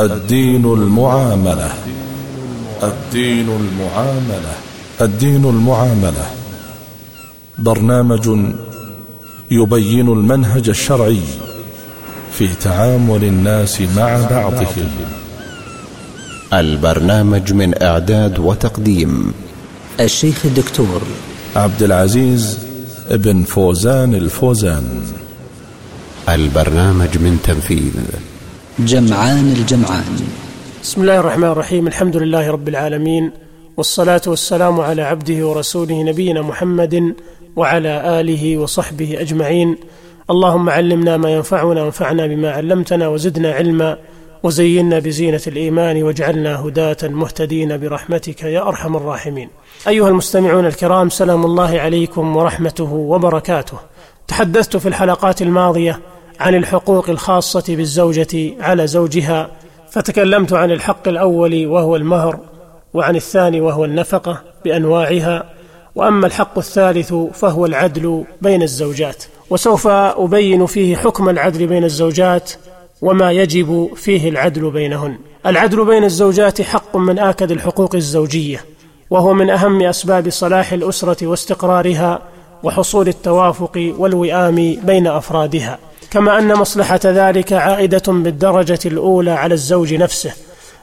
الدين المعاملة. الدين المعاملة. الدين المعاملة. برنامج يبين المنهج الشرعي في تعامل الناس مع بعضهم. البرنامج من إعداد وتقديم الشيخ الدكتور عبد العزيز بن فوزان الفوزان. البرنامج من تنفيذ جمعان الجمعان. بسم الله الرحمن الرحيم. الحمد لله رب العالمين والصلاة والسلام على عبده ورسوله نبينا محمد وعلى آله وصحبه أجمعين. اللهم علمنا ما ينفعنا وانفعنا بما علمتنا وزدنا علما وزينا بزينة الإيمان واجعلنا هداة مهتدين برحمتك يا أرحم الراحمين. أيها المستمعون الكرام سلام الله عليكم ورحمته وبركاته. تحدثت في الحلقات الماضية عن الحقوق الخاصة بالزوجة على زوجها فتكلمت عن الحق الأول وهو المهر وعن الثاني وهو النفقة بأنواعها وأما الحق الثالث فهو العدل بين الزوجات. وسوف أبين فيه حكم العدل بين الزوجات وما يجب فيه العدل بينهن. العدل بين الزوجات حق من آكد الحقوق الزوجية وهو من أهم أسباب صلاح الأسرة واستقرارها وحصول التوافق والوئام بين أفرادها. كما أن مصلحة ذلك عائدة بالدرجة الأولى على الزوج نفسه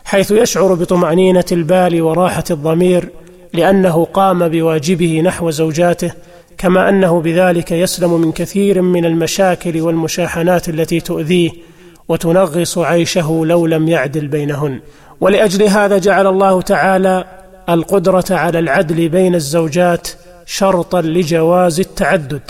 حيث يشعر بطمأنينة البال وراحة الضمير لأنه قام بواجبه نحو زوجاته كما أنه بذلك يسلم من كثير من المشاكل والمشاحنات التي تؤذيه وتنغص عيشه لو لم يعدل بينهن. ولأجل هذا جعل الله تعالى القدرة على العدل بين الزوجات شرطا لجواز التعدد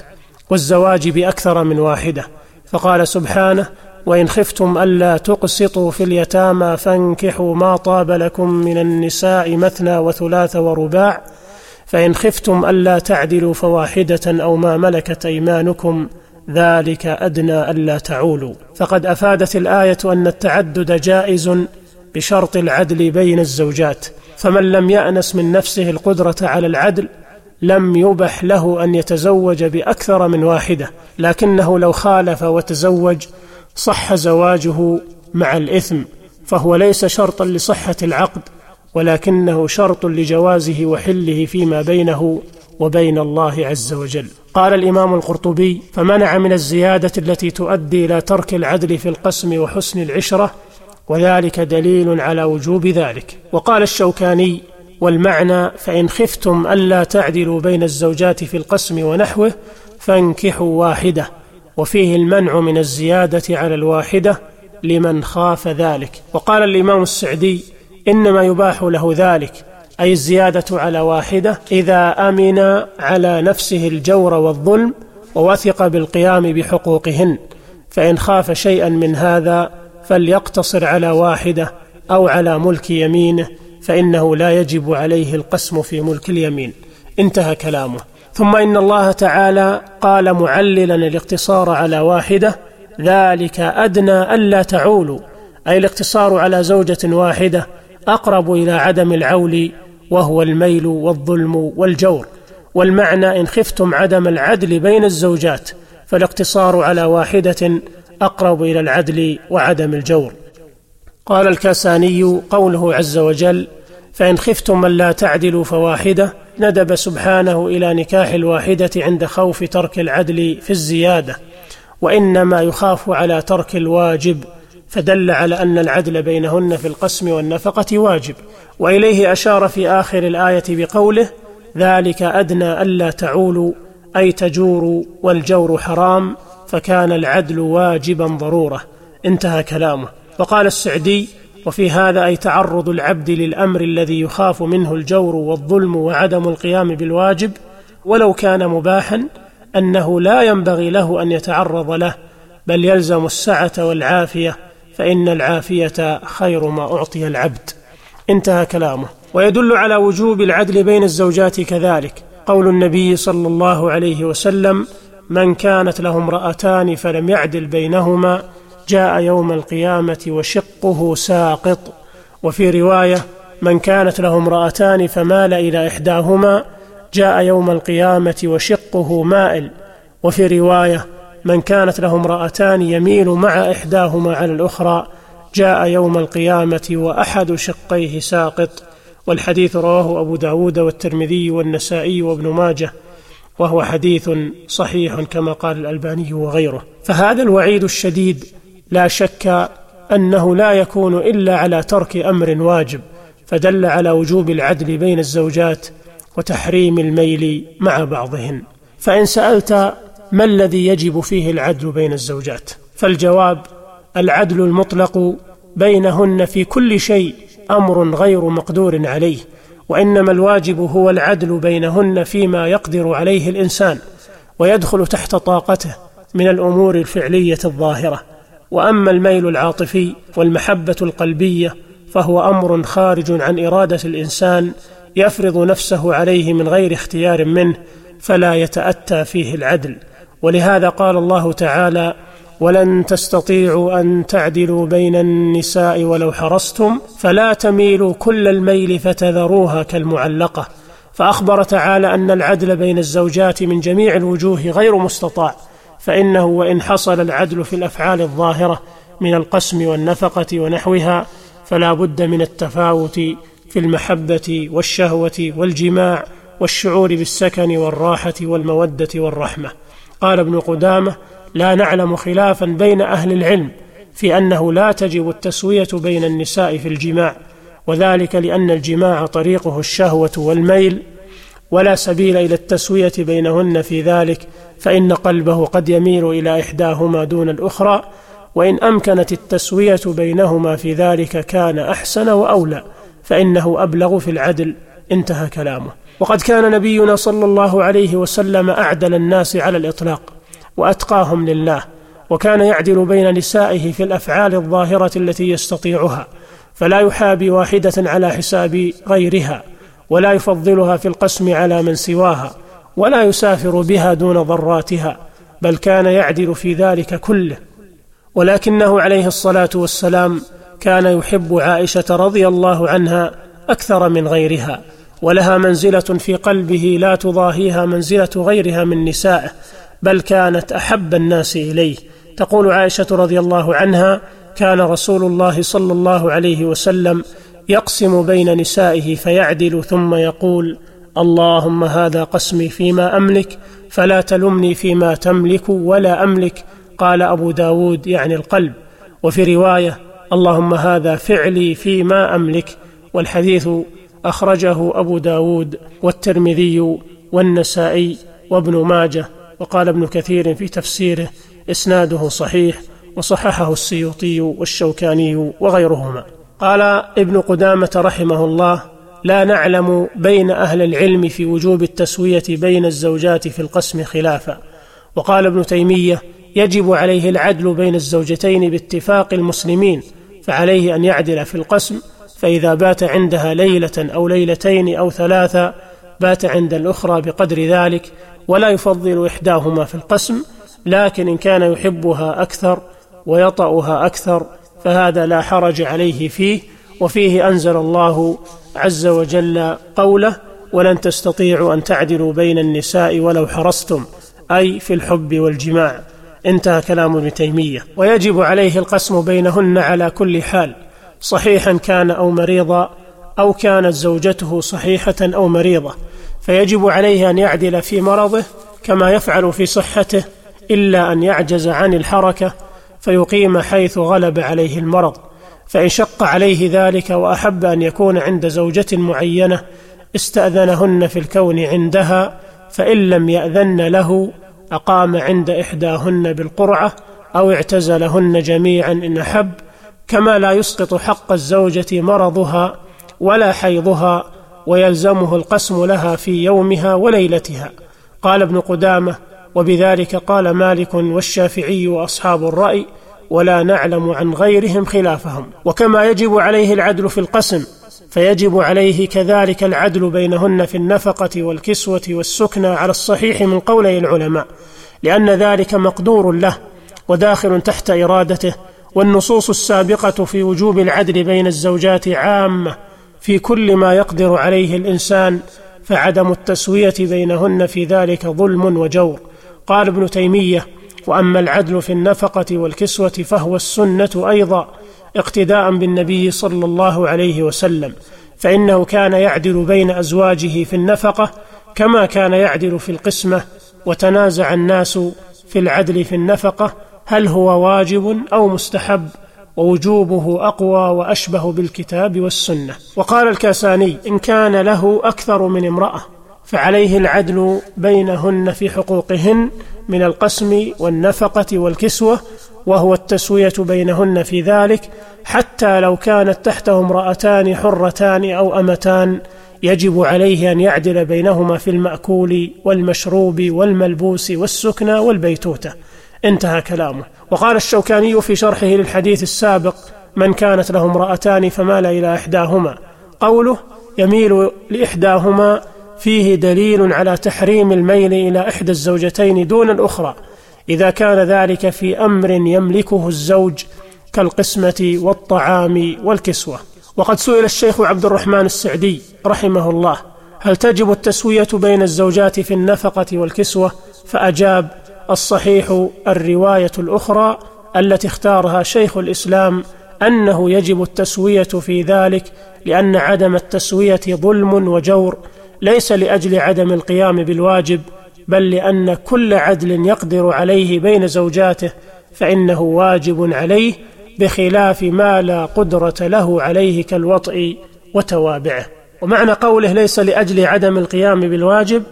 والزواج بأكثر من واحدة. فقال سبحانه وإن خفتم ألا تقسطوا في اليتامى فانكحوا ما طاب لكم من النساء مثنى وثلاث ورباع فإن خفتم ألا تعدلوا فواحدة أو ما ملكت أيمانكم ذلك أدنى ألا تعولوا. فقد أفادت الآية أن التعدد جائز بشرط العدل بين الزوجات فمن لم يأنس من نفسه القدرة على العدل لم يبح له أن يتزوج بأكثر من واحدة لكنه لو خالف وتزوج صح زواجه مع الإثم فهو ليس شرطا لصحة العقد ولكنه شرط لجوازه وحله فيما بينه وبين الله عز وجل. قال الإمام القرطبي فمنع من الزيادة التي تؤدي إلى ترك العدل في القسم وحسن العشرة وذلك دليل على وجوب ذلك وقال الشوكاني والمعنى فإن خفتم ألا تعدلوا بين الزوجات في القسم ونحوه فانكحوا واحدة وفيه المنع من الزيادة على الواحدة لمن خاف ذلك. وقال الإمام السعدي إنما يباح له ذلك أي الزيادة على واحدة إذا أمن على نفسه الجور والظلم ووثق بالقيام بحقوقهن فإن خاف شيئا من هذا فليقتصر على واحدة أو على ملك يمينه. فإنه لا يجب عليه القسم في ملك اليمين. انتهى كلامه. ثم إن الله تعالى قال معللا الاقتصار على واحدة ذلك أدنى ألا تعولوا. أي الاقتصار على زوجة واحدة أقرب إلى عدم العول وهو الميل والظلم والجور. والمعنى إن خفتم عدم العدل بين الزوجات فالاقتصار على واحدة أقرب إلى العدل وعدم الجور. قال الكاساني قوله عز وجل فإن خفتم من لا تعدلوا فواحدة ندب سبحانه إلى نكاح الواحدة عند خوف ترك العدل في الزيادة. وإنما يخاف على ترك الواجب فدل على أن العدل بينهن في القسم والنفقة واجب. وإليه أشار في آخر الآية بقوله ذلك أدنى ألا تعولوا أي تجوروا والجور حرام فكان العدل واجبا ضرورة انتهى كلامه. وقال السعدي وفي هذا أي تعرض العبد للأمر الذي يخاف منه الجور والظلم وعدم القيام بالواجب ولو كان مباحا أنه لا ينبغي له أن يتعرض له بل يلزم السعة والعافية فإن العافية خير ما أعطي العبد. انتهى كلامه. ويدل على وجوب العدل بين الزوجات كذلك. قول النبي صلى الله عليه وسلم من كانت له امرأتان فلم يعدل بينهما جاء يوم القيامة وشقه ساقط. وفي رواية من كانت له امرأتان فمال إلى إحداهما جاء يوم القيامة وشقه مائل. وفي رواية من كانت له امرأتان يميل مع إحداهما على الأخرى جاء يوم القيامة وأحد شقيه ساقط. والحديث رواه أبو داود والترمذي والنسائي وابن ماجه وهو حديث صحيح كما قال الألباني وغيره. فهذا الوعيد الشديد لا شك أنه لا يكون إلا على ترك أمر واجب فدل على وجوب العدل بين الزوجات وتحريم الميل مع بعضهن. فإن سألت ما الذي يجب فيه العدل بين الزوجات؟ فالجواب العدل المطلق بينهن في كل شيء أمر غير مقدور عليه وإنما الواجب هو العدل بينهن فيما يقدر عليه الإنسان ويدخل تحت طاقته من الأمور الفعلية الظاهرة. وأما الميل العاطفي والمحبة القلبية فهو أمر خارج عن إرادة الإنسان يفرض نفسه عليه من غير اختيار منه فلا يتأتى فيه العدل. ولهذا قال الله تعالى ولن تستطيعوا أن تعدلوا بين النساء ولو حرصتم فلا تميلوا كل الميل فتذروها كالمعلقة فأخبر تعالى أن العدل بين الزوجات من جميع الوجوه غير مستطاع. فإنه وإن حصل العدل في الأفعال الظاهرة من القسم والنفقة ونحوها فلا بد من التفاوت في المحبة والشهوة والجماع والشعور بالسكن والراحة والمودة والرحمة. قال ابن قدامة لا نعلم خلافا بين أهل العلم في أنه لا تجب التسوية بين النساء في الجماع وذلك لأن الجماع طريقه الشهوة والميل ولا سبيل إلى التسوية بينهن في ذلك فإن قلبه قد يميل إلى إحداهما دون الأخرى وإن أمكنت التسوية بينهما في ذلك كان أحسن وأولى فإنه أبلغ في العدل. انتهى كلامه. وقد كان نبينا صلى الله عليه وسلم أعدل الناس على الإطلاق وأتقاهم لله وكان يعدل بين نسائه في الأفعال الظاهرة التي يستطيعها فلا يحابي واحدة على حساب غيرها. ولا يفضلها في القسم على من سواها ولا يسافر بها دون ضراتها بل كان يعدل في ذلك كله. ولكنه عليه الصلاة والسلام كان يحب عائشة رضي الله عنها أكثر من غيرها ولها منزلة في قلبه لا تضاهيها منزلة غيرها من نسائه بل كانت أحب الناس إليه. تقول عائشة رضي الله عنها كان رسول الله صلى الله عليه وسلم يقسم بين نسائه فيعدل ثم يقول اللهم هذا قسمي فيما أملك فلا تلمني فيما تملك ولا أملك قال أبو داود يعني القلب. وفي رواية اللهم هذا فعلي فيما أملك والحديث أخرجه أبو داود والترمذي والنسائي وابن ماجه وقال ابن كثير في تفسيره إسناده صحيح وصححه السيوطي والشوكاني وغيرهما. قال ابن قدامة رحمه الله لا نعلم بين أهل العلم في وجوب التسوية بين الزوجات في القسم خلافا وقال ابن تيمية يجب عليه العدل بين الزوجتين باتفاق المسلمين فعليه أن يعدل في القسم فإذا بات عندها ليلة أو ليلتين أو ثلاثة بات عند الأخرى بقدر ذلك ولا يفضل إحداهما في القسم لكن إن كان يحبها أكثر ويطأها أكثر فهذا لا حرج عليه فيه وفيه أنزل الله عز وجل قوله ولن تستطيعوا أن تعدلوا بين النساء ولو حرصتم أي في الحب والجماع. انتهى كلام ابن تيمية. ويجب عليه القسم بينهن على كل حال صحيحا كان أو مريضا أو كانت زوجته صحيحة أو مريضة. فيجب عليه أن يعدل في مرضه كما يفعل في صحته إلا أن يعجز عن الحركة فيقيم حيث غلب عليه المرض فإن شق عليه ذلك وأحب أن يكون عند زوجة معينة استأذنهن في الكون عندها فإن لم يأذن له أقام عند إحداهن بالقرعة أو اعتزلهن جميعا إن أحب كما لا يسقط حق الزوجة مرضها ولا حيضها ويلزمه القسم لها في يومها وليلتها. قال ابن قدامة وبذلك قال مالك والشافعي وأصحاب الرأي ولا نعلم عن غيرهم خلافهم. وكما يجب عليه العدل في القسم فيجب عليه كذلك العدل بينهن في النفقة والكسوة والسكنى على الصحيح من قولي العلماء لأن ذلك مقدور له وداخل تحت إرادته والنصوص السابقة في وجوب العدل بين الزوجات عامة في كل ما يقدر عليه الإنسان فعدم التسوية بينهن في ذلك ظلم وجور. قال ابن تيمية وأما العدل في النفقة والكسوة فهو السنة أيضا اقتداء بالنبي صلى الله عليه وسلم فإنه كان يعدل بين أزواجه في النفقة كما كان يعدل في القسمة وتنازع الناس في العدل في النفقة هل هو واجب أو مستحب ووجوبه أقوى وأشبه بالكتاب والسنة. وقال الكاساني إن كان له أكثر من امرأة. فعليه العدل بينهن في حقوقهن من القسم والنفقة والكسوة وهو التسوية بينهن في ذلك حتى لو كانت تحته امرأتان حرتان أو أمتان يجب عليه أن يعدل بينهما في المأكول والمشروب والملبوس والسكنى والبيتوتة. انتهى كلامه. وقال الشوكاني في شرحه للحديث السابق من كانت له امرأتان فمال إلى إحداهما قوله يميل لإحداهما فيه دليل على تحريم الميل إلى إحدى الزوجتين دون الأخرى إذا كان ذلك في أمر يملكه الزوج كالقسمة والطعام والكسوة. وقد سئل الشيخ عبد الرحمن السعدي رحمه الله هل تجب التسوية بين الزوجات في النفقة والكسوة؟ فأجاب الصحيح الرواية الأخرى التي اختارها شيخ الإسلام أنه يجب التسوية في ذلك لأن عدم التسوية ظلم وجور ليس لأجل عدم القيام بالواجب بل لأن كل عدل يقدر عليه بين زوجاته فإنه واجب عليه بخلاف ما لا قدرة له عليه كالوطء وتوابعه. ومعنى قوله ليس لأجل عدم القيام بالواجب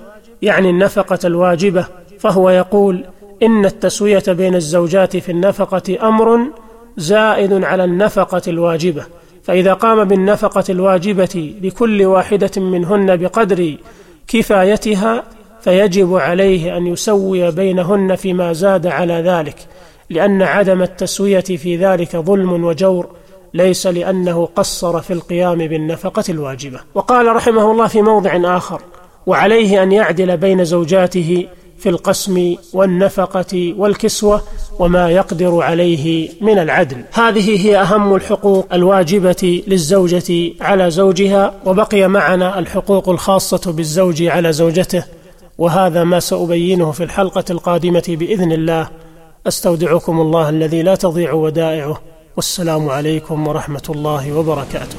يعني النفقة الواجبة فهو يقول إن التسوية بين الزوجات في النفقة أمر زائد على النفقة الواجبة. فإذا قام بالنفقة الواجبة لكل واحدة منهن بقدر كفايتها فيجب عليه أن يسوي بينهن فيما زاد على ذلك لأن عدم التسوية في ذلك ظلم وجور ليس لأنه قصر في القيام بالنفقة الواجبة. وقال رحمه الله في موضع آخر وعليه أن يعدل بين زوجاته في القسم والنفقة والكسوة وما يقدر عليه من العدل. هذه هي أهم الحقوق الواجبة للزوجة على زوجها وبقي معنا الحقوق الخاصة بالزوج على زوجته وهذا ما سأبينه في الحلقة القادمة بإذن الله. أستودعكم الله الذي لا تضيع ودائعه. والسلام عليكم ورحمة الله وبركاته.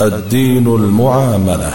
الدين المعاملة.